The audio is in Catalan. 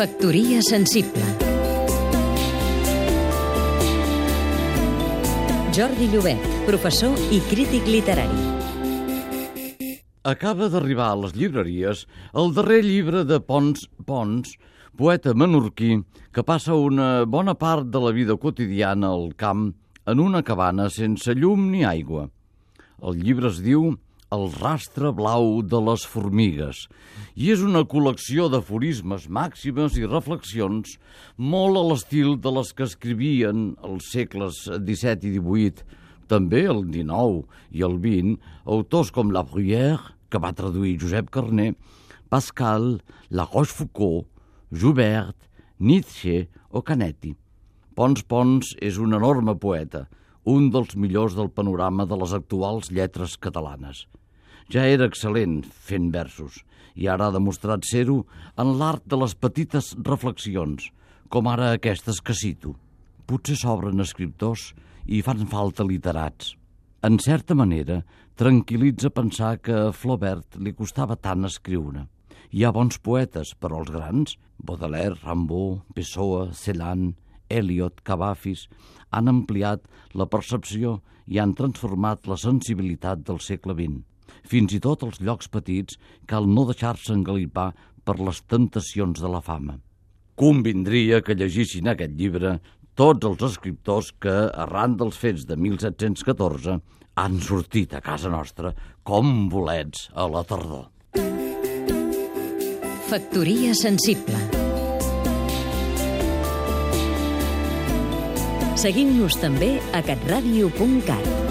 Factoria sensible Jordi Llobet, professor i crític literari. Acaba d'arribar a les llibreries el darrer llibre de Pons Pons, poeta menorquí que passa una bona part de la vida quotidiana al camp en una cabana sense llum ni aigua. El llibre es diu El rastre blau de les formigues i és una col·lecció d'aforismes màximes i reflexions molt a l'estil de les que escrivien els segles XVII i XVIII, també el XIX i el XX, autors com La Bruyère, que va traduir Josep Carné, Pascal, La Rochefoucauld, Joubert, Nietzsche o Canetti. Pons Pons és un enorme poeta, un dels millors del panorama de les actuals lletres catalanes. Ja era excel·lent fent versos i ara ha demostrat ser-ho en l'art de les petites reflexions, com ara aquestes que cito. Potser s'obren escriptors i fan falta literats. En certa manera, tranquil·litza pensar que a Flaubert li costava tant escriure. Hi ha bons poetes, però els grans, Baudelaire, Rimbaud, Pessoa, Celan, Eliot, Cavafis, han ampliat la percepció i han transformat la sensibilitat del segle XX fins i tot als llocs petits, cal no deixar-se engalipar per les tentacions de la fama. Convindria que llegissin aquest llibre tots els escriptors que, arran dels fets de 1714, han sortit a casa nostra com bolets a la tardor. Factoria sensible Seguim-nos també a catradio.cat